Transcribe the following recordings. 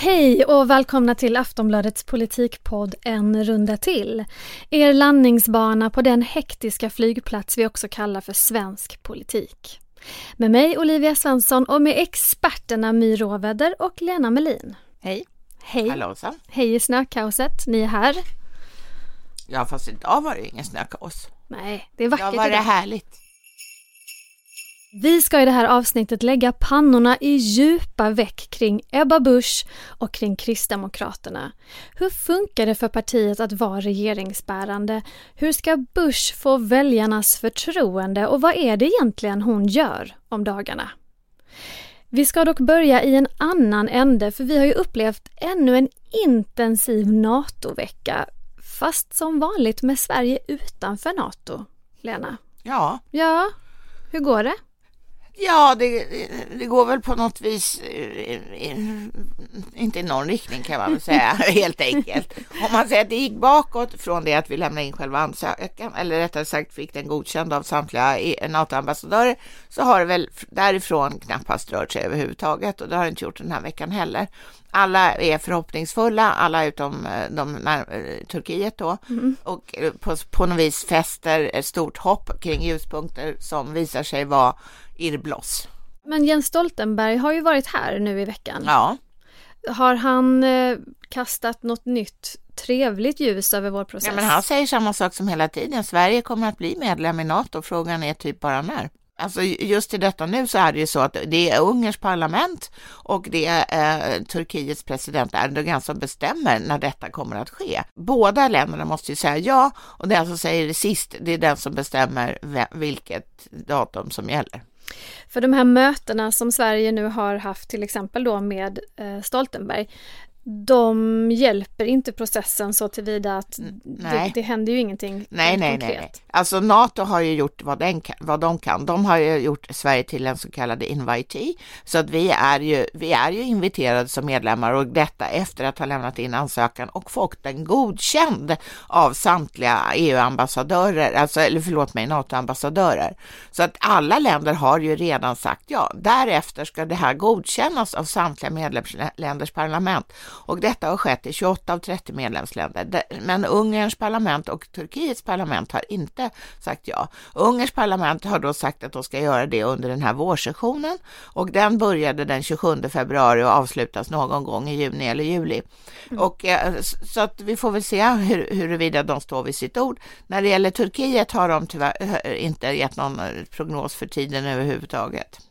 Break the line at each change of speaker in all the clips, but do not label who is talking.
Hej och välkomna till Aftonbladets politikpodd En runda till. Er landningsbana på den hektiska flygplats vi också kallar för svensk politik. Med mig Olivia Svensson och med experterna My Råväder och Lena Melin.
Hej.
Hej.
Hallåsa.
Hej i snökaoset, ni är här.
Ja, fast idag var det ingen snökaos.
Nej, det är vackert
Idag var det
idag.
härligt.
Vi ska i det här avsnittet lägga pannorna i djupa veck kring Ebba Busch och kring Kristdemokraterna. Hur funkar det för partiet att vara regeringsbärande? Hur ska Busch få väljarnas förtroende och vad är det egentligen hon gör om dagarna? Vi ska dock börja i en annan ände för vi har ju upplevt ännu en intensiv NATO-vecka fast som vanligt med Sverige utanför NATO. Lena?
Ja,
Ja, hur går det?
Ja det, det går väl på något vis eh, eh, inte i någon riktning kan man väl säga helt enkelt. Om man säger att det gick bakåt från det att vi lämnade in själva ansökan eller rättare sagt fick den godkänd av samtliga NATO-ambassadörer så har det väl därifrån knappast rört sig överhuvudtaget och det har det inte gjort den här veckan heller. Alla är förhoppningsfulla, alla utom eh, de när, Turkiet då och eh, på, på något vis fäster ett stort hopp kring ljuspunkter som visar sig vara irrbloss.
Men Jens Stoltenberg har ju varit här nu i veckan.
Ja.
Har han eh, kastat något nytt trevligt ljus över vår process?
Ja, men han säger samma sak som hela tiden. Sverige kommer att bli medlem i NATO. Frågan är typ bara när. Alltså just i detta nu så är det ju så att det är Ungerns parlament och det är eh, Turkiets president Erdogan som bestämmer när detta kommer att ske. Båda länderna måste ju säga ja och den som säger det sist, det är den som bestämmer vilket datum som gäller.
För de här mötena som Sverige nu har haft till exempel då med eh, Stoltenberg de hjälper inte processen så tillvida att det,
nej.
det händer ju ingenting
Nej, nej, nej,
konkret.
nej. Alltså NATO har ju gjort vad, den vad de kan. De har ju gjort Sverige till en så kallad invitee, så att vi är ju, vi är ju inviterade som medlemmar och detta efter att ha lämnat in ansökan och fått den godkänd av samtliga EU-ambassadörer, alltså, eller förlåt mig, NATO-ambassadörer. Så att alla länder har ju redan sagt ja. Därefter ska det här godkännas av samtliga medlemsländers parlament och detta har skett i 28 av 30 medlemsländer. Men Ungerns parlament och Turkiets parlament har inte sagt ja. Ungerns parlament har då sagt att de ska göra det under den här vårsessionen och den började den 27 februari och avslutas någon gång i juni eller juli. Och, eh, så att vi får väl se hur, huruvida de står vid sitt ord. När det gäller Turkiet har de tyvärr eh, inte gett någon eh, prognos för tiden överhuvudtaget.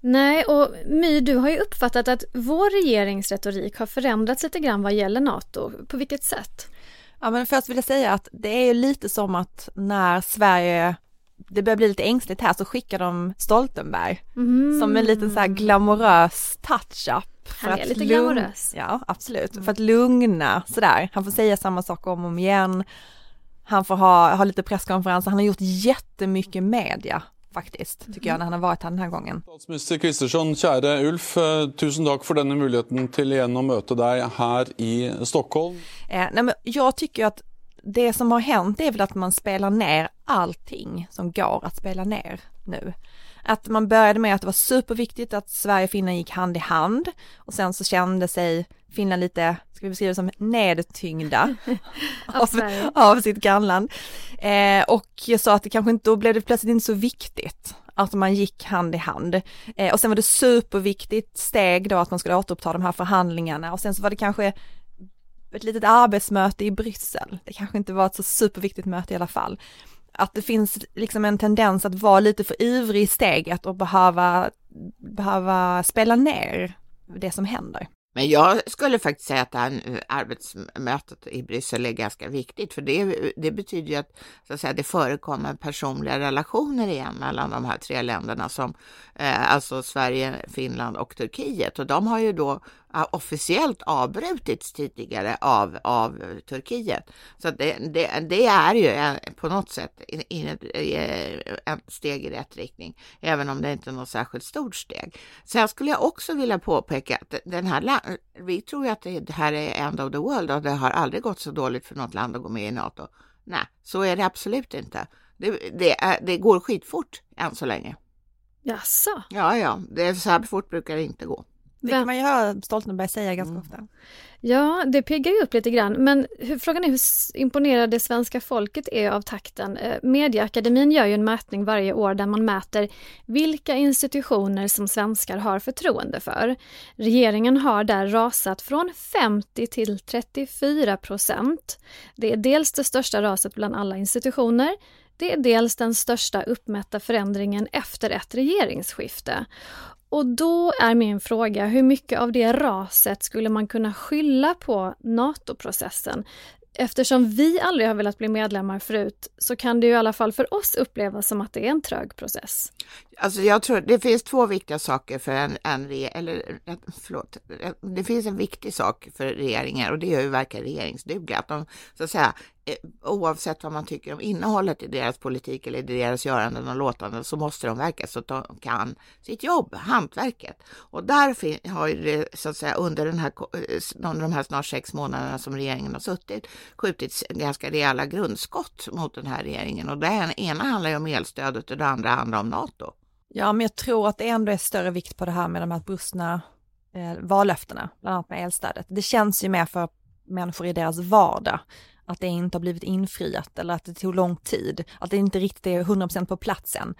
Nej, och My, du har ju uppfattat att vår regeringsretorik har förändrats lite grann vad gäller NATO. På vilket sätt?
Ja men först vill jag säga att det är ju lite som att när Sverige, det börjar bli lite ängsligt här så skickar de Stoltenberg som en liten så här glamorös touch-up.
Han är lite
lugn-
glamorös.
Ja absolut, för att lugna sådär. Han får säga samma sak om och om igen. Han får ha, ha lite presskonferenser, han har gjort jättemycket media faktiskt, tycker jag, när han har varit här den här gången.
Statsminister Kristersson, käre Ulf. eh, Tusen takk for denne muligheten til igjen å møte deg her i Stockholm.
Eh, nej men jag tycker att det som har hänt är väl att man spelar ner allting som går att spela ner nu. Att man började med att det var superviktigt att Sverige och Finland gick hand i hand och sen så kände sig Finland lite, ska vi beskriva det som nedtyngda
Av
av sitt grannland. Eh, och jag sa att det kanske inte, då blev det plötsligt inte så viktigt att man gick hand i hand. Eh, och sen var det superviktigt steg då att man skulle återuppta de här förhandlingarna och sen så var det kanske ett litet arbetsmöte i Bryssel. Det kanske inte var ett så superviktigt möte i alla fall. Att det finns liksom en tendens att vara lite för ivrig i steget och behöva, behöva spela ner det som händer.
Men jag skulle faktiskt säga att det här arbetsmötet i Bryssel är ganska viktigt, för det, det betyder ju att, så att säga, det förekommer personliga relationer igen mellan de här tre länderna, som, eh, alltså Sverige, Finland och Turkiet. Och de har ju då officiellt avbrutits tidigare av, av Turkiet. Så det, det, det är ju på något sätt ett steg i rätt riktning, även om det inte är något särskilt stort steg. Sen skulle jag också vilja påpeka att den här, vi tror ju att det här är end of the world och det har aldrig gått så dåligt för något land att gå med i NATO. Nej, så är det absolut inte. Det, det, det går skitfort än så länge.
Jaså?
Ja, ja, det, så här fort brukar det inte gå.
Det kan man ju höra Stoltenberg säga ganska mm. ofta.
Ja, det piggar ju upp lite grann. Men hur, frågan är hur imponerade svenska folket är av takten. Eh, Medieakademin gör ju en mätning varje år där man mäter vilka institutioner som svenskar har förtroende för. Regeringen har där rasat från 50 till 34 procent. Det är dels det största raset bland alla institutioner. Det är dels den största uppmätta förändringen efter ett regeringsskifte. Och då är min fråga, hur mycket av det raset skulle man kunna skylla på NATO-processen? Eftersom vi aldrig har velat bli medlemmar förut så kan det ju i alla fall för oss upplevas som att det är en trög process.
Alltså jag tror det finns två viktiga saker för en, en eller förlåt, det finns en viktig sak för regeringar och det är ju verka regeringsdugliga. Att de så att säga eh, oavsett vad man tycker om innehållet i deras politik eller i deras göranden och låtanden så måste de verka så att de kan sitt jobb, hantverket. Och där har det så att säga under den här, eh, under de här snart sex månaderna som regeringen har suttit skjutits ganska rejäla grundskott mot den här regeringen och det ena handlar ju om elstödet och det andra handlar om NATO.
Ja, men jag tror att det ändå är större vikt på det här med de här brustna eh, vallöftena, bland annat med elstödet. Det känns ju mer för människor i deras vardag att det inte har blivit infriat eller att det tog lång tid, att det inte riktigt är 100% på plats än,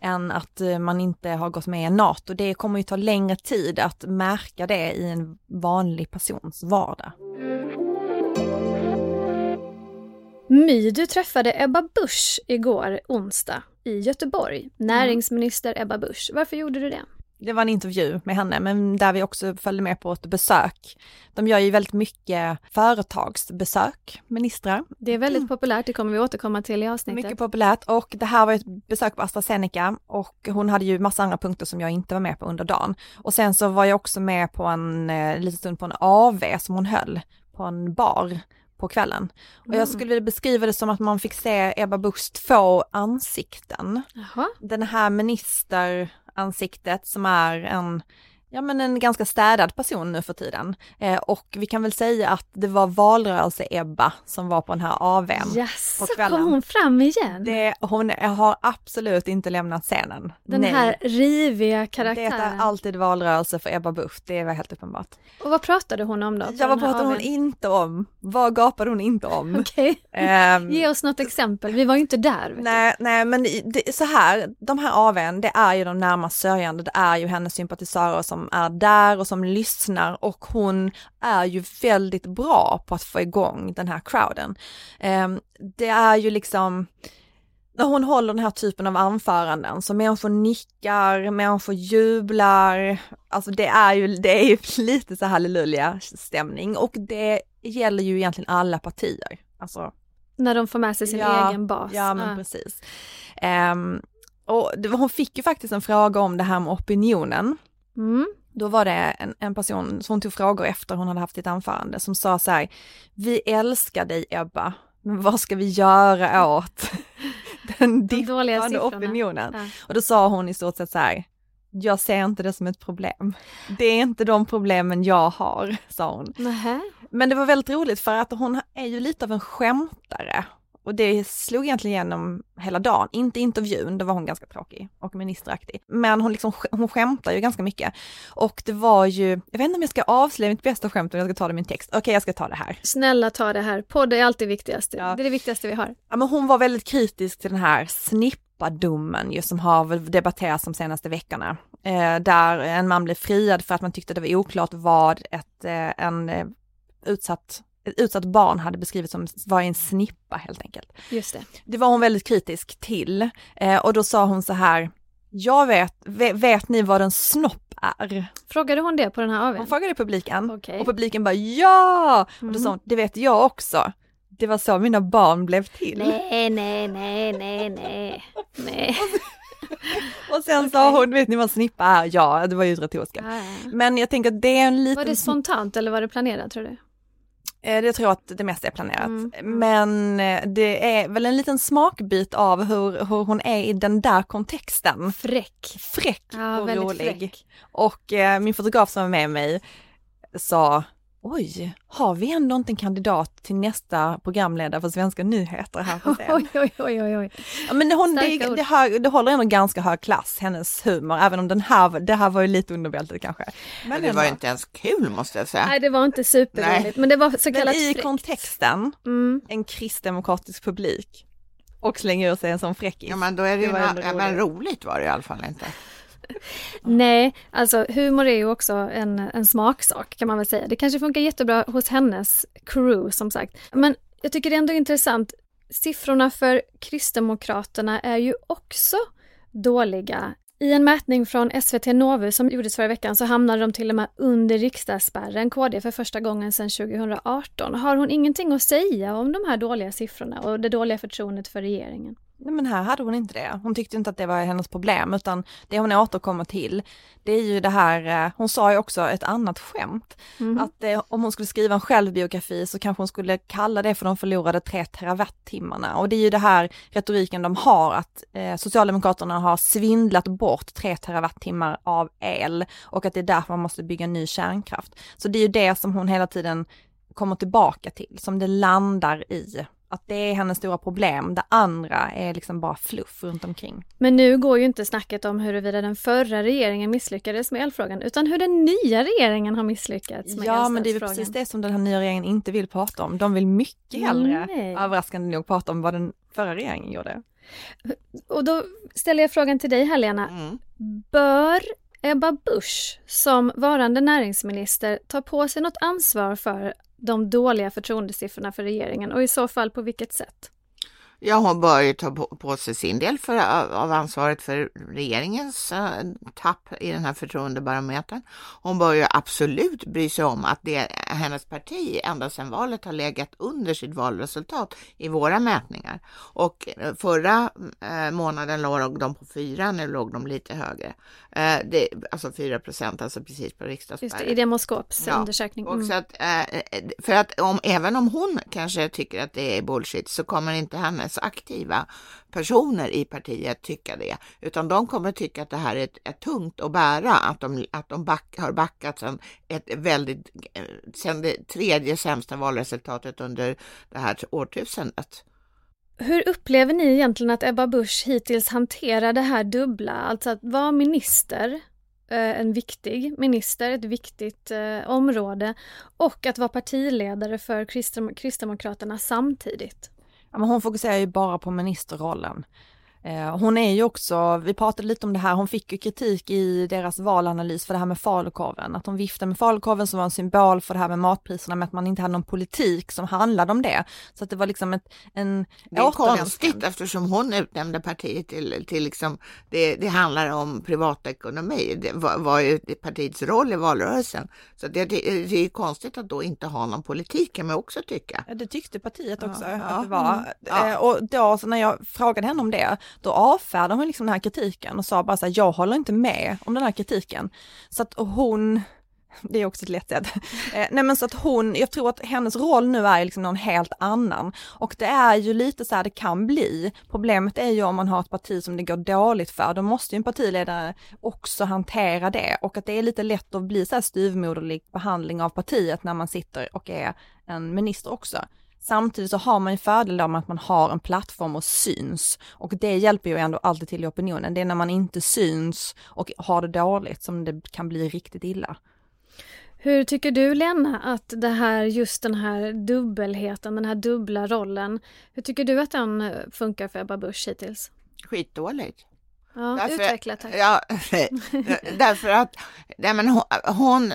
än att eh, man inte har gått med i NATO. Det kommer ju ta längre tid att märka det i en vanlig persons vardag.
My, du träffade Ebba Busch igår onsdag i Göteborg. Näringsminister Ebba Busch. Varför gjorde du det?
det var en intervju med henne, men där vi också följde med på ett besök. De gör ju väldigt mycket företagsbesök, ministrar.
Det är väldigt populärt, det kommer vi återkomma till i avsnittet.
Mycket populärt och det här var ett besök på AstraZeneca och hon hade ju massa andra punkter som jag inte var med på under dagen. Och sen så var jag också med på en eh, liten stund på en AV som hon höll på en bar på kvällen. Och jag mm. skulle vilja beskriva det som att man fick se Ebba Buschs två ansikten.
Jaha.
Den här minister, ansiktet som är en ja men en ganska städad person nu för tiden. Eh, och vi kan väl säga att det var valrörelse-Ebba som var på den här AWn
yes, på kvällen. kom hon fram igen?
Det, hon har absolut inte lämnat scenen.
Den Nej. här riviga karaktären.
Det är alltid valrörelse för Ebba Busch, det var helt uppenbart.
Och vad pratade hon om då?
Ja, vad pratade hon inte om? Vad gapade hon inte om?
Okej, okay. um, ge oss något exempel, vi var ju inte där.
Nej, nej men det, så här, de här AWn, det är ju de närmast sörjande, det är ju hennes sympatisörer som som är där och som lyssnar och hon är ju väldigt bra på att få igång den här crowden. Ehm, det är ju liksom, när hon håller den här typen av anföranden så människor nickar, människor jublar, alltså det är ju, det är ju lite så halleluja stämning och det gäller ju egentligen alla partier. Alltså,
när de får med sig sin ja, egen bas.
Ja men ah. precis. Um, och det, hon fick ju faktiskt en fråga om det här med opinionen.
Mm.
Då var det en, en person som tog frågor efter hon hade haft sitt anförande som sa så här, vi älskar dig Ebba, men vad ska vi göra åt den dippande opinionen? Ja. Och då sa hon i stort sett så här, jag ser inte det som ett problem. Det är inte de problemen jag har, sa hon.
Nähä.
Men det var väldigt roligt för att hon är ju lite av en skämtare och det slog egentligen igenom hela dagen, inte intervjun, då var hon ganska tråkig och ministeraktig. Men hon, liksom, hon skämtar ju ganska mycket. Och det var ju, jag vet inte om jag ska avslöja mitt bästa skämt eller jag ska ta det i min text. Okej, okay, jag ska ta det här.
Snälla ta det här, podd är alltid viktigast. Ja. Det är det viktigaste vi har.
Ja, men hon var väldigt kritisk till den här snippadomen ju som har debatterats de senaste veckorna. Eh, där en man blev friad för att man tyckte det var oklart vad ett, eh, en eh, utsatt ett utsatt barn hade beskrivits som var en snippa helt enkelt.
Just det.
Det var hon väldigt kritisk till eh, och då sa hon så här, jag vet, vet, vet ni vad en snopp är?
Frågade hon det på den här AWn?
Hon frågade publiken okay. och publiken bara ja! Mm. Och då sa mm. hon, det vet jag också. Det var så mina barn blev till.
Nej, nej, nej, nej, nej, nej.
och sen sa hon, vet ni vad snippa är? Ja, det var ju retoriska.
Ja, ja.
Men jag tänker att det är en liten...
Var det spontant eller var det planerat tror du?
Eh, Det tror jag att det mesta är planerat.
Mm.
Men eh, det är väl en liten smakbit av hur, hur hon är i den där kontexten.
Fräck.
Fräck
Ja,
och rolig.
fräck.
Och eh, min fotograf som var med mig sa Oj, har vi ändå inte en kandidat till nästa programledare för svenska nyheter här på scen?
Oj, oj, oj, oj, oj.
Ja, men hon, det, det, har, det håller ändå ganska hög klass, hennes humor, även om den här, det här var ju lite underbältet kanske.
Men det var ju inte ens kul måste jag säga.
Nej, det var inte superroligt, men det var så
Men
kallat
i
fräckt.
kontexten,
Mm.
en kristdemokratisk publik och slänga ur sig en sån fräckis.
Ja men då är det,
Det
ju
var ändå
ja, men
roligt.
roligt var det i alla fall inte.
Nej, alltså humor är ju också en, en smaksak kan man väl säga. Det kanske funkar jättebra hos hennes crew som sagt. Men jag tycker det är ändå intressant. Siffrorna för Kristdemokraterna är ju också dåliga. I en mätning från SVT Novus som gjordes förra veckan så hamnade de till och med under riksdagsspärren, KD, för första gången sedan 2018. Har hon ingenting att säga om de här dåliga siffrorna och det dåliga förtroendet för regeringen?
Nej men här hade hon inte det. Hon tyckte inte att det var hennes problem utan det hon återkommer till det är ju det här, eh, hon sa ju också ett annat skämt. Att eh, om hon skulle skriva en självbiografi så kanske hon skulle kalla det för de förlorade tre terawattimmarna. Och det är ju det här retoriken de har att eh, Socialdemokraterna har svindlat bort tre terawattimmar av el och att det är därför man måste bygga ny kärnkraft. Så det är ju det som hon hela tiden kommer tillbaka till, som det landar i. Att det är hennes stora problem, det andra är liksom bara fluff runt omkring.
Men nu går ju inte snacket om huruvida den förra regeringen misslyckades med elfrågan, utan hur den nya regeringen har misslyckats med
Ja men det är precis det som den här nya regeringen inte vill prata om. De vill mycket hellre,
Nej.
överraskande nog, prata om vad den förra regeringen gjorde.
Och då ställer jag frågan till dig här Lena.
Mm.
Bör Ebba Busch som varande näringsminister ta på sig något ansvar för de dåliga förtroendesiffrorna för regeringen och i så fall på vilket sätt?
Ja, hon bör ju ta på, sig sin del för, av ansvaret för regeringens eh, tapp i den här förtroendebarometern. Hon bör ju absolut bry sig om att det, hennes parti ända sedan valet har legat under sitt valresultat i våra mätningar. Och eh, förra eh, månaden låg de på fyra, nu låg de lite högre. Eh, det, alltså 4 procent, alltså precis på
Just
riksdagsspärren.
det, i Demoskops
Ja,
undersökning.
Och
Mm.
så att, eh, för att om, även om hon kanske tycker att det är bullshit så kommer inte hennes aktiva personer i partiet tycka det, utan de kommer tycka att det här är, ett, är tungt att bära, att de, att de back, har backat sedan ett väldigt, eh, sedan det tredje sämsta valresultatet under det här årtusendet.
Hur upplever ni egentligen att Ebba Busch hittills hanterar det här dubbla, alltså att vara minister, eh, en viktig minister, ett viktigt eh, område och att vara partiledare för Kristdemokraterna samtidigt?
Ja, men hon fokuserar ju bara på ministerrollen. Eh, Hon är ju också, vi pratade lite om det här, hon fick ju kritik i deras valanalys för det här med falukorven, att hon viftade med falukorven som var en symbol för det här med matpriserna, med att man inte hade någon politik som handlade om det. Så att det var liksom ett, en
Det är konstigt eftersom hon utnämnde partiet till, till liksom, det, det handlar om privatekonomi. Det var, var ju partiets roll i valrörelsen. Så det, det, det är ju konstigt att då inte ha någon politik kan man också tycka.
Ja, det tyckte partiet också
Ja,
att
ja.
det var.
Mm. Ja.
Eh, Och då så när jag frågade henne om det, då avfärdade hon liksom den här kritiken och sa bara så här, jag håller inte med om den här kritiken. Så att hon, det är också ett lätt sätt. Eh, nej men så att hon, jag tror att hennes roll nu är liksom någon helt annan. Och det är ju lite så här det kan bli. Problemet är ju om man har ett parti som det går dåligt för, då måste ju en partiledare också hantera det. Och att det är lite lätt att bli så här styvmoderlig behandling av partiet när man sitter och är en minister också. Samtidigt så har man ju fördel av att man har en plattform och syns. Och det hjälper ju ändå alltid till i opinionen. Det är när man inte syns och har det dåligt som det kan bli riktigt illa.
Hur tycker du Lena att det här, just den här dubbelheten, den här dubbla rollen, hur tycker du att den eh, funkar för Ebba Busch hittills?
Skitdåligt.
Ja,
Därför-
utveckla tack.
Ja, därför att nej, men hon, hon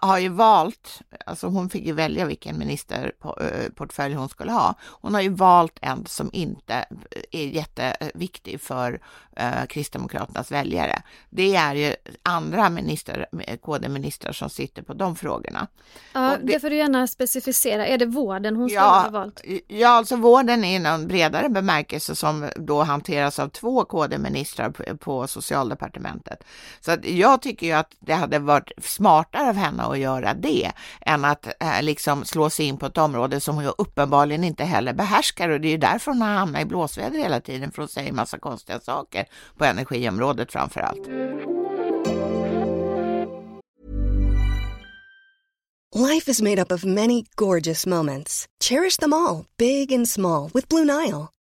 har ju valt, alltså hon fick ju välja vilken ministerportfölj hon skulle ha. Hon har ju valt en som inte är jätteviktig för eh, Kristdemokraternas väljare. Det är ju andra minister, KD-ministrar som sitter på de frågorna.
Ja, det, det, får du gärna specificera. Är det vården hon skulle
ja,
ha valt?
Ja, alltså vården är en bredare bemärkelse som då hanteras av två KD-ministrar på, på socialdepartementet. Så att jag tycker ju att det hade varit smartare av henne att göra det än att eh, liksom slå sig in på ett område som hon uppenbarligen inte heller behärskar och det är ju därför hon har hamnat i blåsväder hela tiden för att säga massa konstiga saker på energiområdet framför allt.
Life is made up of many gorgeous moments. Cherish them all, big and small, with Blue Nile.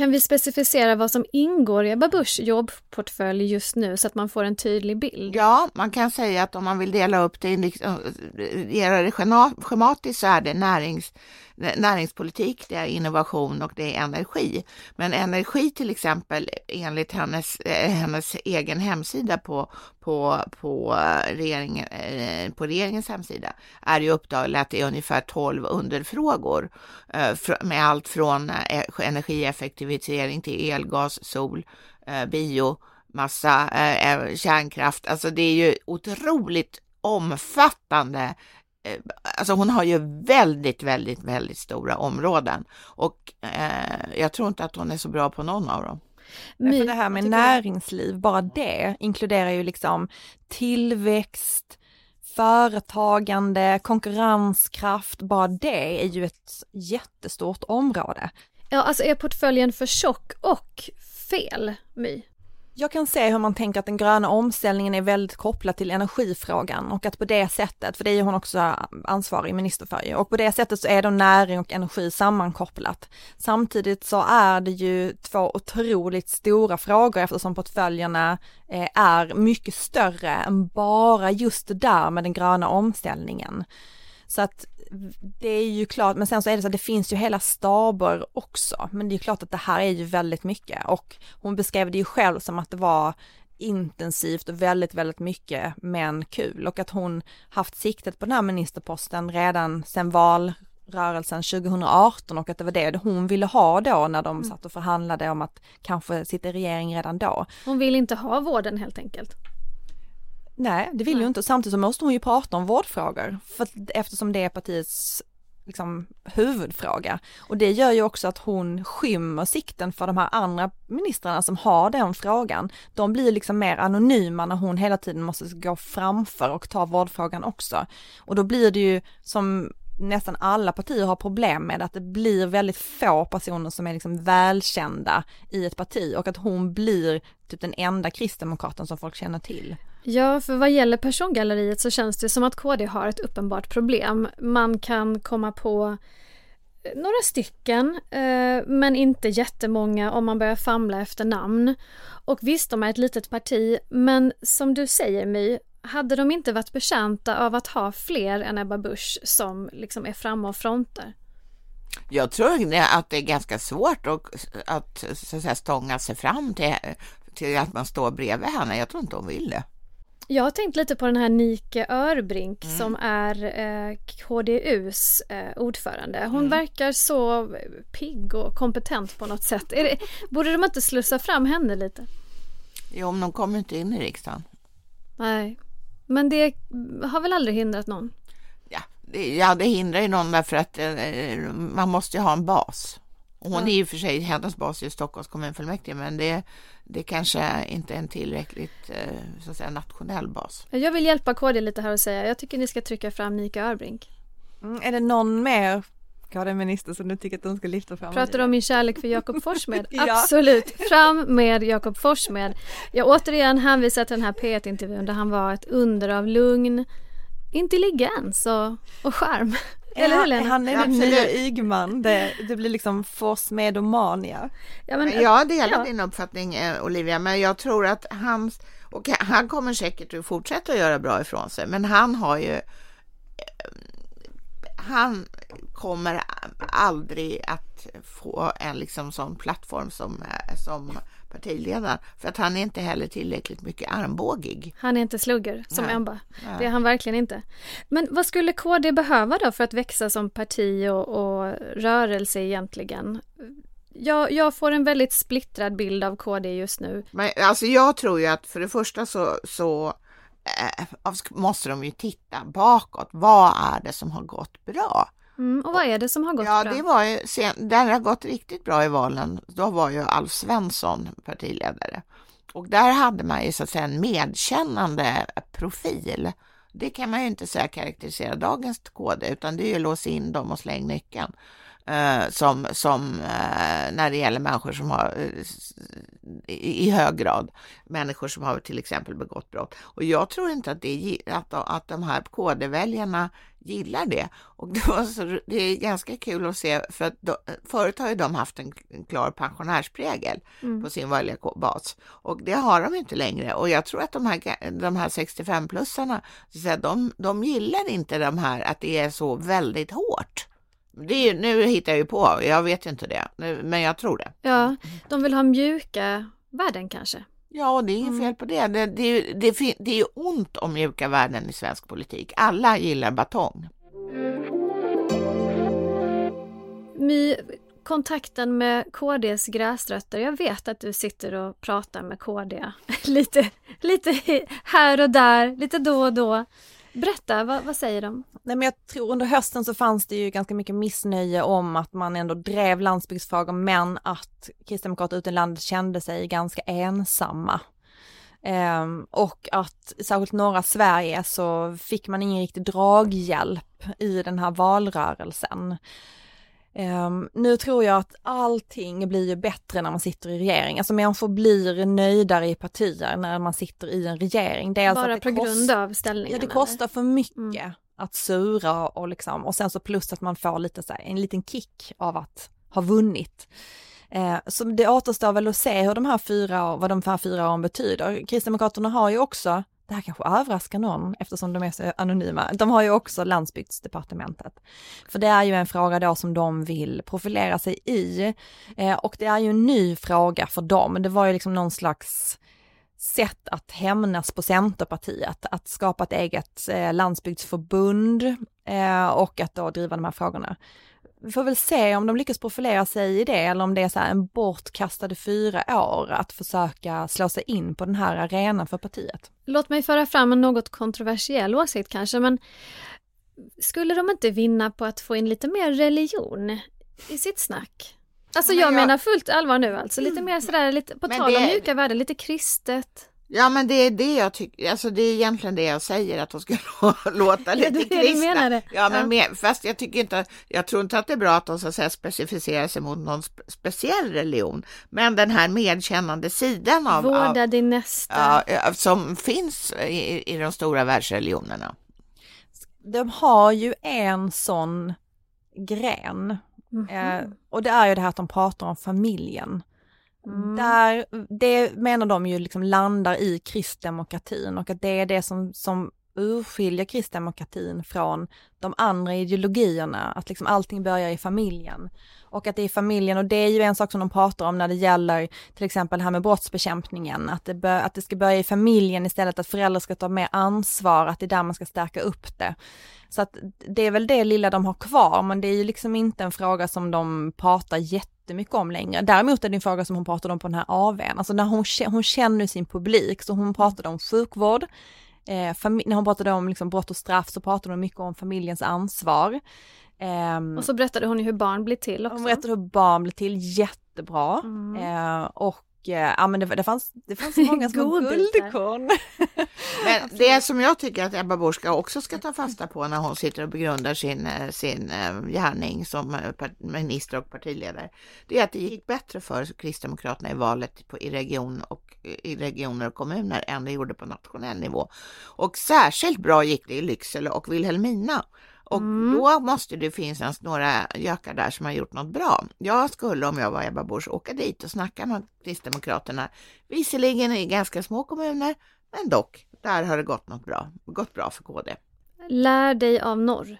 Kan vi specificera vad som ingår i Ebba Buschs jobbportfölj just nu så att man får en tydlig bild?
Ja, man kan säga att om man vill dela upp det, göra eh, det schematiskt så är det närings näringspolitik, det är innovation och det är energi. Men energi till exempel enligt hennes, eh, hennes egen hemsida på, på, på, eh, regeringen, eh, på regeringens hemsida är ju uppdelat i ungefär 12 underfrågor med allt från energieffektivisering till elgas, sol, bio, massa kärnkraft. Alltså det är ju otroligt omfattande alltså hon har ju väldigt, väldigt, väldigt stora områden och eh, jag tror inte att hon är så bra på någon av dem.
Men för det här med näringsliv, bara det inkluderar ju liksom tillväxt, företagande, konkurrenskraft, bara det är ju ett jättestort område.
Ja, alltså är portföljen för tjock och fel, My?
Jag kan se hur man tänker att den gröna omställningen är väldigt kopplad till energifrågan och att på det sättet, för det är hon också ansvarig minister för ju, och på det sättet så är då näring och energi sammankopplat. Samtidigt så är det ju två otroligt stora frågor eftersom portföljerna eh, är mycket större än bara just det där med den gröna omställningen. Så att det är ju klart, men sen så är det så att det finns ju hela staber också, men det är ju klart att det här är ju väldigt mycket och hon beskrev det ju själv som att det var intensivt och väldigt, väldigt mycket men kul och att hon haft siktet på den här ministerposten redan sedan valrörelsen 2018 och att det var det hon ville ha då när de mm. satt och förhandlade om att kanske sitta i regering redan då.
Hon vill inte ha vården helt enkelt.
Nej, det vill Nej. ju inte. Samtidigt så måste hon ju prata om vårdfrågor, för, eftersom det är partiets liksom, huvudfråga. Och det gör ju också att hon skymmer sikten för de här andra ministrarna som har den frågan. De blir liksom mer anonyma när hon hela tiden måste gå framför och ta vårdfrågan också. Och då blir det ju som nästan alla partier har problem med att det blir väldigt få personer som är liksom välkända i ett parti och att hon blir typ den enda kristdemokraten som folk känner till.
Ja, för vad gäller persongalleriet så känns det som att KD har ett uppenbart problem. Man kan komma på eh, några stycken, eh, men inte jättemånga om man börjar famla efter namn. Och visst, de är ett litet parti, men som du säger My, hade de inte varit betjänta av att ha fler än Ebba Busch som liksom är framme och frontar?
Jag tror att det är ganska svårt att, att, så att säga, stånga sig fram till, till att man står bredvid henne. Jag tror inte hon vill det.
Jag har tänkt lite på den här Nike Örbrink mm. som är eh, KDUs eh, ordförande. Hon mm. verkar så pigg och kompetent på något sätt. Det, borde de inte slussa fram henne lite?
Jo, men de kommer inte in i riksdagen.
Nej, men det har väl aldrig hindrat någon?
Ja, det, ja, det hindrar ju någon därför att eh, man måste ju ha en bas. hon ja. är ju för sig, hennes bas i Stockholms kommunfullmäktige, men det, det kanske inte är en tillräckligt eh, så att säga, nationell bas.
Jag vill hjälpa KD lite här och säga, jag tycker ni ska trycka fram Mika Örbrink.
Mm, är det någon mer KD-minister som du tycker att de ska lyfta fram?
Pratar du om min kärlek för Jakob Forssmed? ja. Absolut, fram med Jakob Forssmed. Jag återigen hänvisar till den här P1-intervjun där han var ett under av lugn, intelligens och, och charm.
Eller
hur
hur
Lena?
Han är den
Absolut.
nya Ygman, det, det blir liksom forsmedomania.
Ja, men,
jag delar
ja.
din uppfattning eh, Olivia, men jag tror att han, och han kommer säkert att fortsätta att göra bra ifrån sig, men han har ju eh, han kommer aldrig att få en liksom sån plattform som, eh, som partiledare för att han är inte heller tillräckligt mycket armbågig.
Han är inte slugger som
Nej.
Ebba. Det är han verkligen inte. Men vad skulle KD behöva då för att växa som parti och, och rörelse egentligen? Jag, jag får en väldigt splittrad bild av KD just nu.
Men alltså jag tror ju att för det första så, så eh, måste de ju titta bakåt. Vad är det som har gått bra?
Mm, och vad är det som har gått
Ja,
bra?
det var ju sen, det har gått riktigt bra i valen. Då var ju Alf Svensson partiledare och där hade man ju så att säga en medkännande profil. Det kan man ju inte säga karaktärisera dagens KD, utan det är ju låsa in dem och släng nyckeln. Eh, som som eh, när det gäller människor som har eh, i, hög grad människor som har till exempel begått brott. Och jag tror inte att, det, att, att de här KD-väljarna gillar det. Och det, var så, det är ganska kul att se, för att de, förut har ju de haft en, klar pensionärsprägel
Mm.
på sin väljarbas och det har de inte längre. Och jag tror att de här, de här 65-plussarna, så att säga, de, de gillar inte de här att det är så väldigt hårt. Det är, ju- nu hittar jag ju på, jag vet inte det, men jag tror det.
Ja, de vill ha mjuka värden kanske.
Ja, det är inget
Mm.
fel på det. Det, det, är ju- det, fin- det är ju ont om mjuka värden i svensk politik. Alla gillar batong.
My, kontakten med KDs gräsrötter. Jag vet att du sitter och pratar med KD lite, lite här och där, lite då och då. Berätta, vad, vad säger de?
Nej men jag tror under hösten så fanns det ju ganska mycket missnöje om att man ändå drev landsbygdsfrågor men att kristdemokrater ute i landet kände sig ganska ensamma. Um, och att särskilt norra Sverige så fick man ingen riktig draghjälp i den här valrörelsen. Ehm, nu tror jag att allting blir ju bättre när man sitter i regering. Alltså människor blir nöjdare i partier när man sitter i en regering. Dels
Bara
att det
på
kost-
grund av ställningen?
Ja det
eller?
kostar för mycket
Mm.
att sura och liksom och sen så plus att man får lite så här, en liten kick av att ha vunnit. Eh, så det återstår väl att se hur de här fyra, vad de här fyra åren betyder. Kristdemokraterna har ju också, det här kanske överraskar någon eftersom de är så anonyma, de har ju också landsbygdsdepartementet. För det är ju en fråga då som de vill profilera sig i. Eh, och det är ju en ny fråga för dem, det var ju liksom någon slags sätt att hämnas på Centerpartiet, att skapa ett eget eh, landsbygdsförbund eh, och att då driva de här frågorna. Vi får väl se om de lyckas profilera sig i det eller om det är så en bortkastade fyra år att försöka slå sig in på den här arenan för partiet.
Låt mig föra fram en något kontroversiell åsikt kanske, men skulle de inte vinna på att få in lite mer religion i sitt snack? Alltså
Men
jag,
jag-
menar fullt allvar nu alltså, lite mer sådär, lite, på
Men
tal om
det-
mjuka värden, lite kristet.
Ja, men det är det jag tycker, alltså det är egentligen det jag säger, att de ska låta lite
du
kristna.
menar det.
Ja, men
Ja.
Mer, fast jag tycker inte, jag tror inte att det är bra att de så att säga specificerar sig mot någon spe, speciell religion, men den här medkännande sidan av,
Vårda
av
din nästa.
ja, ja, som finns i, i de stora världsreligionerna.
De har ju en sån gren
Mhm.
eh, och det är ju det här att de pratar om familjen.
Mm.
Där, det menar de ju liksom landar i kristdemokratin och att det är det som, som urskiljer kristdemokratin från de andra ideologierna, att liksom allting börjar i familjen. Och att det är familjen, och det är ju en sak som de pratar om när det gäller till exempel det här med brottsbekämpningen, att det, bör, att det ska börja i familjen istället, att föräldrar ska ta mer ansvar, att det är där man ska stärka upp det. Så att det är väl det lilla de har kvar, men det är ju liksom inte en fråga som de pratar jätte jättemycket om längre. Däremot är det en fråga som hon pratade om på den här AWn, alltså när hon, hon känner sin publik, så hon pratade om sjukvård, eh, när hon pratade om liksom brott och straff så pratade hon mycket om familjens ansvar. Ehm,
Och så berättade hon ju hur barn blir till också.
hon berättade hur barn blir till jättebra.
Mm.
Eh, och eh, ja men det, det, fanns, det fanns många små guldkorn.
Men det som jag tycker att Ebba Busch ska också ska ta fasta på när hon sitter och begrundar sin, eh, sin eh, gärning som eh, minister och partiledare, det är att det gick bättre för Kristdemokraterna i valet på, i region och i regioner och kommuner än det gjorde på nationell nivå. Och särskilt bra gick det i Lycksele och Vilhelmina. Och
Mm.
då måste det finnas några gökar där som har gjort något bra. Jag skulle om jag var Ebba Busch åka dit och snacka med Kristdemokraterna. Visserligen i ganska små kommuner, men dock, där har det gått något bra, gått bra för KD.
Lär dig av norr.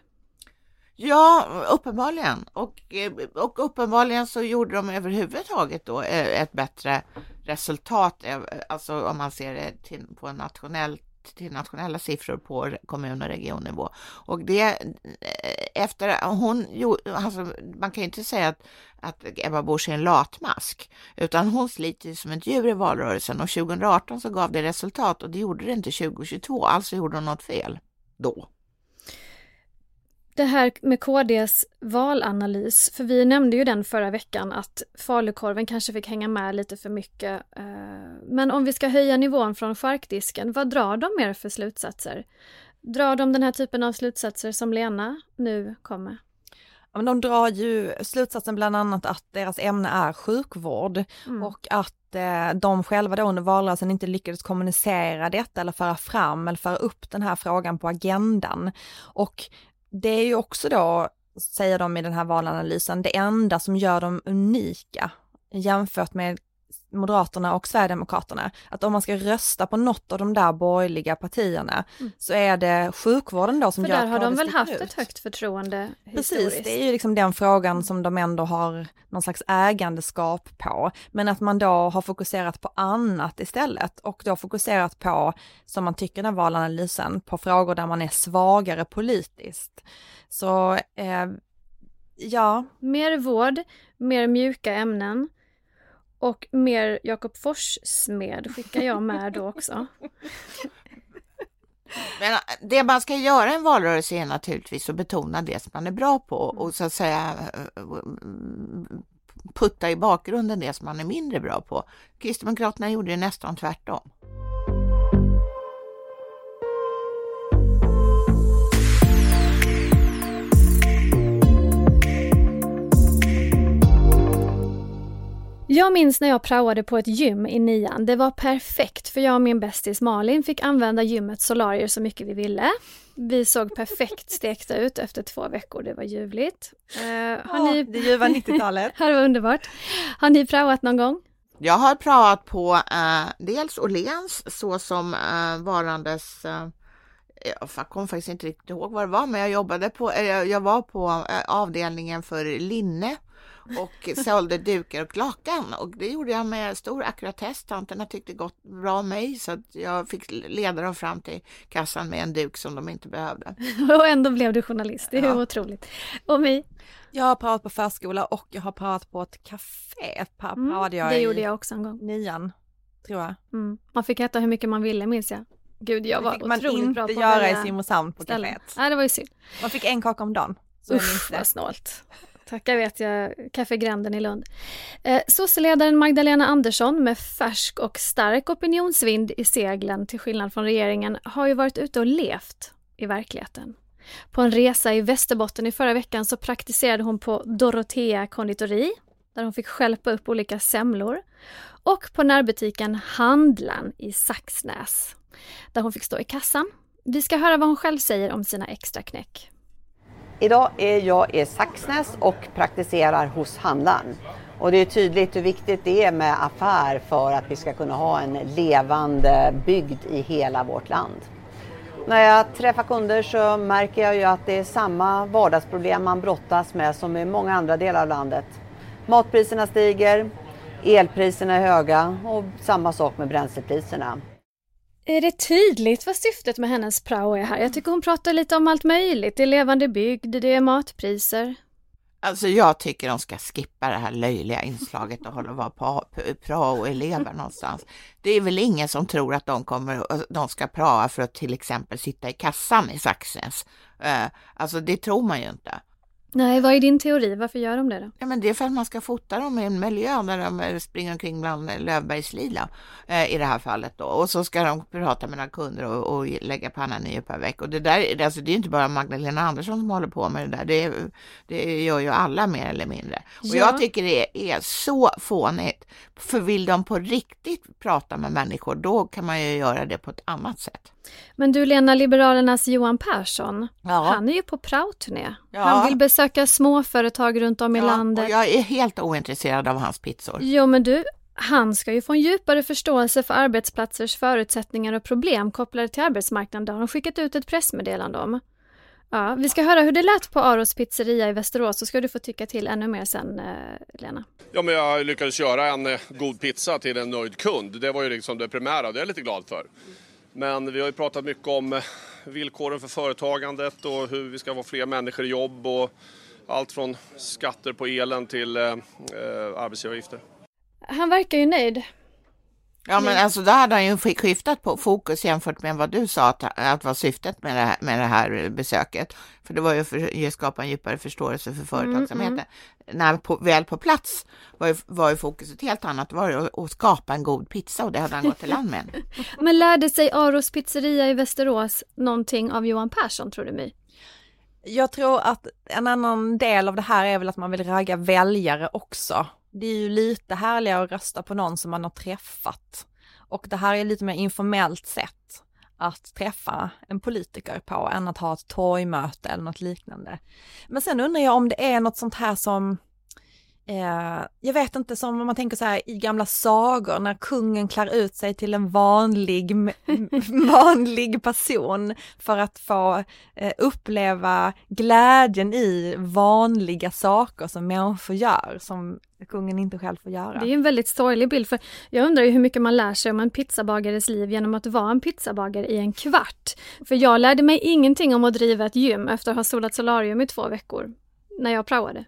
Ja, uppenbarligen. Och, eh, och uppenbarligen så gjorde de överhuvudtaget då eh, ett bättre resultat, eh, alltså om man ser det till, på en nationell till nationella siffror på kommun och regionnivå. Och det eh, efter hon gjorde, alltså man kan ju inte säga att, att Ebba Busch är en latmask, utan hon sliter som ett djur i valrörelsen och 2018 så gav det resultat och det gjorde det inte 2022, alltså gjorde hon något fel då.
Det här med KDs valanalys, för vi nämnde ju den förra veckan att falukorven kanske fick hänga med lite för mycket. eh, Men om vi ska höja nivån från charkdisken, vad drar de mer för slutsatser? Drar de den här typen av slutsatser som Lena nu kommer?
Ja, men de drar ju slutsatsen bland annat att deras ämne är sjukvård
Mm.
och att eh, de själva då under valrörelsen inte lyckades kommunicera detta eller föra fram eller föra upp den här frågan på agendan. Och det är ju också då, säger de i den här valanalysen, det enda som gör dem unika jämfört med Moderaterna och Sverigedemokraterna, att om man ska rösta på något av de där borgerliga partierna
Mm.
så är det sjukvården då som
För
gör
där har de väl haft
ut.
ett högt förtroende
Precis,
historiskt?
det är ju liksom den frågan som de ändå har någon slags ägandeskap på. Men att man då har fokuserat på annat istället och då fokuserat på, som man tycker i den valanalysen, på frågor där man är svagare politiskt. Så eh, ja,
Mer vård, mer mjuka ämnen och mer Jakob Forss-smed skickar jag med då också.
Men äh, det man ska göra i en valrörelse är naturligtvis att betona det som man är bra på och så att säga äh, putta i bakgrunden det som man är mindre bra på. Kristdemokraterna gjorde ju nästan tvärtom.
Jag minns när jag praoade på ett gym i nian. Det var perfekt för jag och min bästis Malin fick använda gymmets solarier så mycket vi ville. Vi såg perfekt stekta ut efter två veckor, det var ljuvligt. Eh, har ni...
det ljuva 90-talet.
Det var underbart. Har ni praoat någon gång?
Jag har pratat på eh, dels Åhléns så som eh, varandes eh, jag kommer faktiskt inte riktigt ihåg vad det var, men jag jobbade på, eh, jag var på eh, avdelningen för linne och sålde dukar och lakan och det gjorde jag med stor ackuratess. Tanterna tyckte gott bra om mig så att jag fick leda dem fram till kassan med en duk som de inte behövde.
Och ändå blev du journalist, det är
Ja.
otroligt. Och mig?
Jag har pratat på förskola och jag har pratat på ett café. Pa-
Mm,
jag
det gjorde jag också en gång.
nian, tror jag.
Mm. Man fick äta hur mycket man ville minns jag. Gud, jag
Det
var
fick man
otroligt bra
inte
på att
göra i Simrishamn på
ställen.
kaféet.
Nej, det var ju synd.
Man fick en kaka om dagen. Så
Usch,
det.
vad snålt. Tackar vet jag, Café Gränden i Lund. Eh, Sosseledaren Magdalena Andersson med färsk och stark opinionsvind i seglen till skillnad från regeringen har ju varit ute och levt i verkligheten. På en resa i Västerbotten i förra veckan så praktiserade hon på Dorotea konditori där hon fick skälpa upp olika semlor och på närbutiken Handlan i Saxnäs där hon fick stå i kassan. Vi ska höra vad hon själv säger om sina extra knäck.
Idag är jag i Saxnäs och praktiserar hos handlaren. Och det är tydligt hur viktigt det är med affär för att vi ska kunna ha en levande bygd i hela vårt land. När jag träffar kunder så märker jag ju att det är samma vardagsproblem man brottas med som i många andra delar av landet. Matpriserna stiger, elpriserna är höga och samma sak med bränslepriserna.
Är det tydligt vad syftet med hennes prao är här? Jag tycker hon pratar lite om allt möjligt. Det är levande bygd, det är matpriser.
Alltså jag tycker de ska skippa det här löjliga inslaget och hålla och vara på prao-elever någonstans. Det är väl ingen som tror att de, kommer, de ska prao för att till exempel sitta i kassan i Saxnäs. Eh, alltså det tror man ju inte.
Nej, vad är din teori? Varför gör de det då?
Ja, men det är för att man ska fota dem i en miljö där de springer omkring bland lövbergslila eh, i det här fallet då. Och så ska de prata med några kunder och, och lägga pannan i per vecka. Och det där, alltså, det är inte bara Magdalena Andersson som håller på med det där. Det, det gör ju alla mer eller mindre. Och ja. jag tycker det är så fånigt. För vill de på riktigt prata med människor, då kan man ju göra det på ett annat sätt.
Men du Lena, Liberalernas Johan Persson, ja. han är ju på praoturné. Ja. Han vill besöka småföretag runt om i ja, landet.
Och jag är helt ointresserad av hans pizzor.
Jo men du, han ska ju få en djupare förståelse för arbetsplatsers förutsättningar och problem kopplade till arbetsmarknaden. Det har de skickat ut ett pressmeddelande om. Ja, vi ska höra hur det lät på Aros pizzeria i Västerås så ska du få tycka till ännu mer sen, eh, Lena.
Ja, men jag lyckades göra en eh, god pizza till en nöjd kund. Det var ju liksom det primära och det är jag lite glad för. Men vi har ju pratat mycket om eh, villkoren för företagandet och hur vi ska få fler människor i jobb och allt från skatter på elen till eh, eh arbetsgivaravgifter.
Han verkar ju nöjd.
Ja, men alltså då hade han ju skiftat på fokus jämfört med vad du sa att, att var syftet med det, här, med det här besöket. För det var ju för att skapa en djupare förståelse för företagsamheten. Mm, mm. När på, väl på plats var ju, var ju fokuset helt annat. Det var ju att, att skapa en god pizza och det hade han gått till land med.
men lärde sig Aros pizzeria i Västerås någonting av Johan Persson tror du My?
Jag tror att en annan del av det här är väl att man vill ragga väljare också det är ju lite härligare att rösta på någon som man har träffat. Och det här är lite mer informellt sätt att träffa en politiker på än att ha ett torgmöte eller något liknande. Men sen undrar jag om det är något sånt här som Eh, jag vet inte, som om man tänker så här i gamla sagor när kungen klär ut sig till en vanlig, vanlig person för att få eh, uppleva glädjen i vanliga saker som människor gör, som kungen inte själv får göra.
Det är en väldigt sorglig bild, för jag undrar ju hur mycket man lär sig om en pizzabagares liv genom att vara en pizzabagare i en kvart. För jag lärde mig ingenting om att driva ett gym efter att ha solat solarium i två veckor, när jag praoade.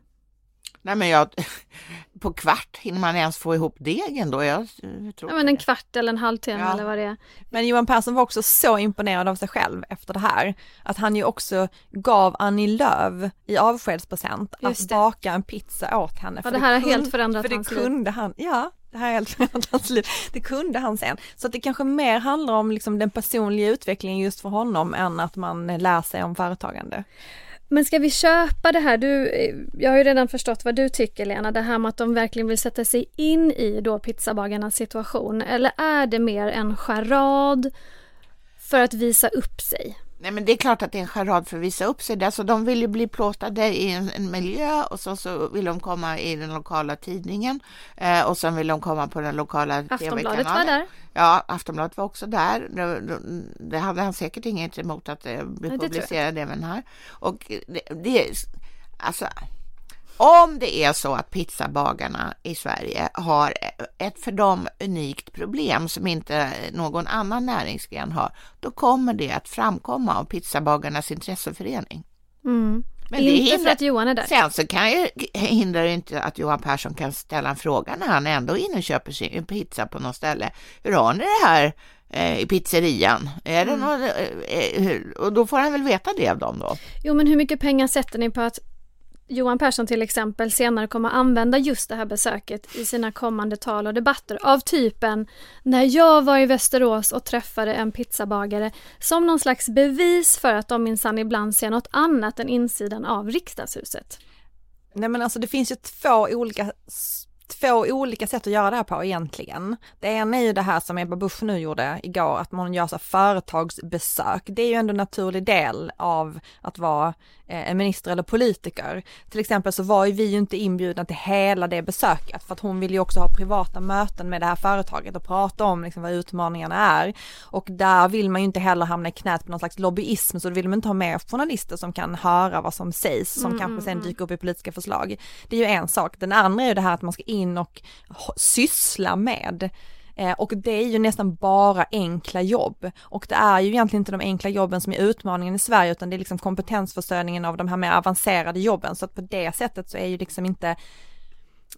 Nej, men jag, på kvart hinner man ens få ihop degen då? Jag,
tror ja, men en kvart eller en halvtimme ja. eller vad det är.
Men Johan Persson var också så imponerad av sig själv efter det här, att han ju också gav Annie Lööf i avskedspresent att baka en pizza åt henne.
Ja, det här har helt förändrat
för
hans
det kunde liv. Han, ja, det här är helt förändrat hans liv. Det kunde han sen. Så att det kanske mer handlar om liksom den personliga utvecklingen just för honom än att man lär sig om företagande.
Men ska vi köpa det här? Du, eh, jag har ju redan förstått vad du tycker Lena, det här med att de verkligen vill sätta sig in i då pizzabagarnas situation. Eller är det mer en charad för att visa upp sig?
Nej, men det är klart att det är en charad för att visa upp sig. Alltså, de vill ju bli plåtade i en, en miljö och så, så vill de komma i den lokala tidningen eh, och sen vill de komma på den lokala
tv-kanalen. Aftonbladet var där.
Ja, Aftonbladet var också där. Det, det hade han säkert inget emot att eh, bli publicerad även här. Och det, det alltså om det är så att pizzabagarna i Sverige har ett för dem unikt problem som inte någon annan näringsgren har, då kommer det att framkomma av pizzabagarnas intresseförening.
Mm. Men inte det hindrar, för att Johan är där.
Sen så kan ju, hindrar det inte att Johan Persson kan ställa en fråga när han ändå är inne och köper sin pizza på något ställe. Hur har ni det här eh, i pizzerian? Är det mm. något, eh, eh och då får han väl veta det av dem då.
Jo, men hur mycket pengar sätter ni på att Johan Persson till exempel senare kommer använda just det här besöket i sina kommande tal och debatter av typen när jag var i Västerås och träffade en pizzabagare som någon slags bevis för att de minsann ibland ser något annat än insidan av riksdagshuset.
Nej men alltså det finns ju två olika två olika sätt att göra det här på egentligen. Det ena är ju det här som Ebba Busch nu gjorde igår, att man gör så företagsbesök. Det är ju ändå en naturlig del av att vara Eh, en minister eller politiker. Till exempel så var ju vi ju inte inbjudna till hela det besöket för att hon vill ju också ha privata möten med det här företaget och prata om liksom vad utmaningarna är. Och där vill man ju inte heller hamna i knät på någon slags lobbyism så då vill man inte ha med journalister som kan höra vad som sägs som mm, kanske mm, sen mm. dyker upp i politiska förslag. Det är ju en sak. Den andra är ju det här att man ska in och syssla med Eh, och det är ju nästan bara enkla jobb. Och det är ju egentligen inte de enkla jobben som är utmaningen i Sverige utan det är liksom kompetensförsörjningen av de här mer avancerade jobben. Så att på det sättet så är ju liksom inte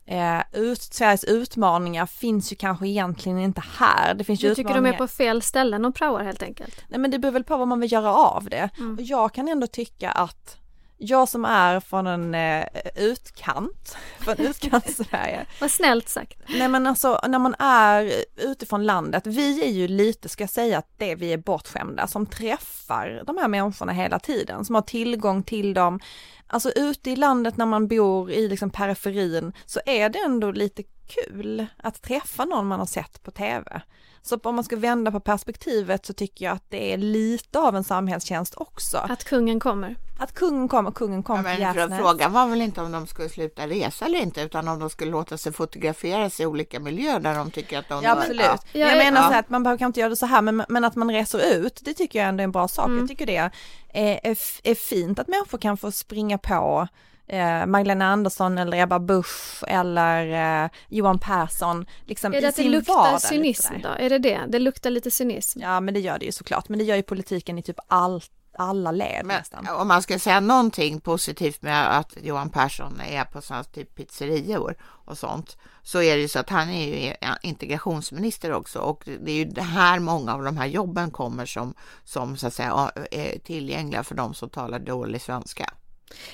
Eh, ut, Sveriges utmaningar finns ju kanske egentligen inte här. Det finns
du tycker de är på fel ställen och praoar helt enkelt?
Nej men det beror väl på vad man vill göra av det. Mm. Och jag kan ändå tycka att jag som är från en eh, utkant, från utkant-Sverige.
Vad snällt sagt.
Nej men alltså när man är utifrån landet, vi är ju lite, ska jag säga att det vi är bortskämda som träffar de här människorna hela tiden, som har tillgång till dem. Alltså ute i landet när man bor i liksom periferin så är det ändå lite kul att träffa någon man har sett på tv. Så om man ska vända på perspektivet så tycker jag att det är lite av en samhällstjänst också.
Att kungen kommer.
Att kungen kommer, kungen kommer
ja,
till
men Frågan var väl inte om de skulle sluta resa eller inte utan om de skulle låta sig fotograferas i olika miljöer där de tycker att de...
Ja absolut. Ja. Jag menar ja. så att man behöver kanske inte göra det så här men, men att man reser ut, det tycker jag ändå är en bra sak. Mm. Jag tycker det är, är, är fint att människor kan få springa på eh, Magdalena Andersson eller Ebba Busch eller eh, Johan Persson. Liksom
är det
att
det luktar vardag, cynism då? Är det det? Det luktar lite cynism?
Ja men det gör det ju såklart, men det gör ju politiken i typ allt alla led
Men,
nästan.
Om man ska säga någonting positivt med att Johan Persson är på sådana typ pizzerior och sånt så är det ju så att han är ju integrationsminister också och det är ju det här många av de här jobben kommer som, som så att säga är tillgängliga för de som talar dålig svenska.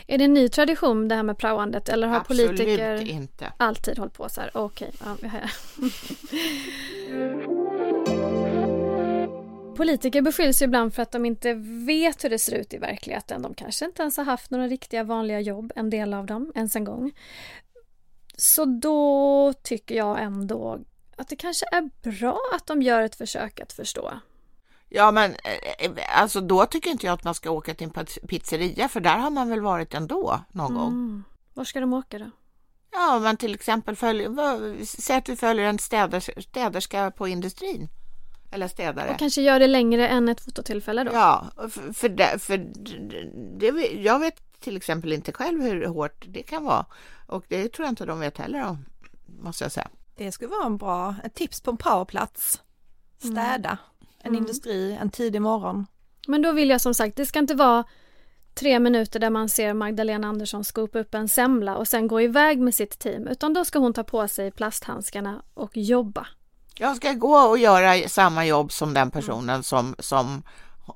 Är det en ny tradition det här med praoandet eller har
Absolut
politiker
inte.
alltid hållit på så här? Okej, okay. ja, Politiker beskylls ju ibland för att de inte vet hur det ser ut i verkligheten. De kanske inte ens har haft några riktiga vanliga jobb, en del av dem, ens en gång. Så då tycker jag ändå att det kanske är bra att de gör ett försök att förstå.
Ja, men eh, eh, alltså då tycker inte jag att man ska åka till en pizzeria för där har man väl varit ändå någon mm. gång.
Var ska de åka då?
Ja, men till exempel följer, säg att vi följer en städerska, städerska på industrin. Eller städare.
Och kanske gör det längre än ett fototillfälle då?
Ja, för, för, det, för det, jag vet till exempel inte själv hur hårt det kan vara. Och det tror jag inte de vet heller om, måste jag säga.
Det skulle vara en bra, ett tips på en powerplats. Städa. Mm en mm. industri en tidig morgon.
Men då vill jag som sagt, det ska inte vara tre minuter där man ser Magdalena Andersson skopa upp en semla och sen gå iväg med sitt team, utan då ska hon ta på sig plasthandskarna och jobba.
Jag ska gå och göra samma jobb som den personen som, som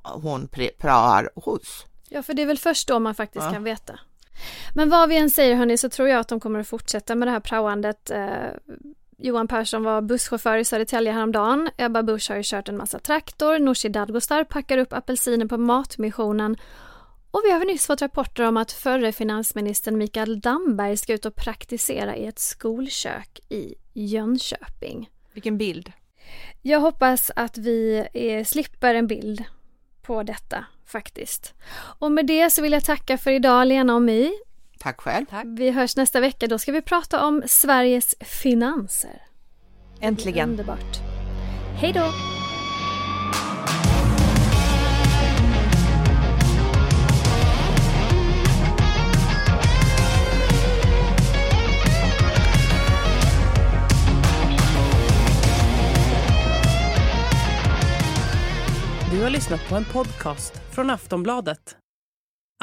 hon praar hos.
Ja, för det är väl först då man faktiskt ja. kan veta. Men vad vi än säger hörni så tror jag att de kommer att fortsätta med det här praoandet. Eh, Johan Persson var busschaufför i Södertälje häromdagen. Ebba Busch har ju kört en massa traktor. Nooshi Dadgostar packar upp apelsiner på Matmissionen. Och vi har nyss fått rapporter om att förre finansministern Mikael Damberg ska ut och praktisera i ett skolkök i Jönköping.
Vilken bild!
Jag hoppas att vi är, slipper en bild på detta faktiskt. Och med det så vill jag tacka för idag Lena och My.
Tack själv.
Tack. Vi hörs nästa vecka. Då ska vi prata om Sveriges finanser.
Äntligen.
Underbart. Hej då!
Du har lyssnat på en podcast från Aftonbladet.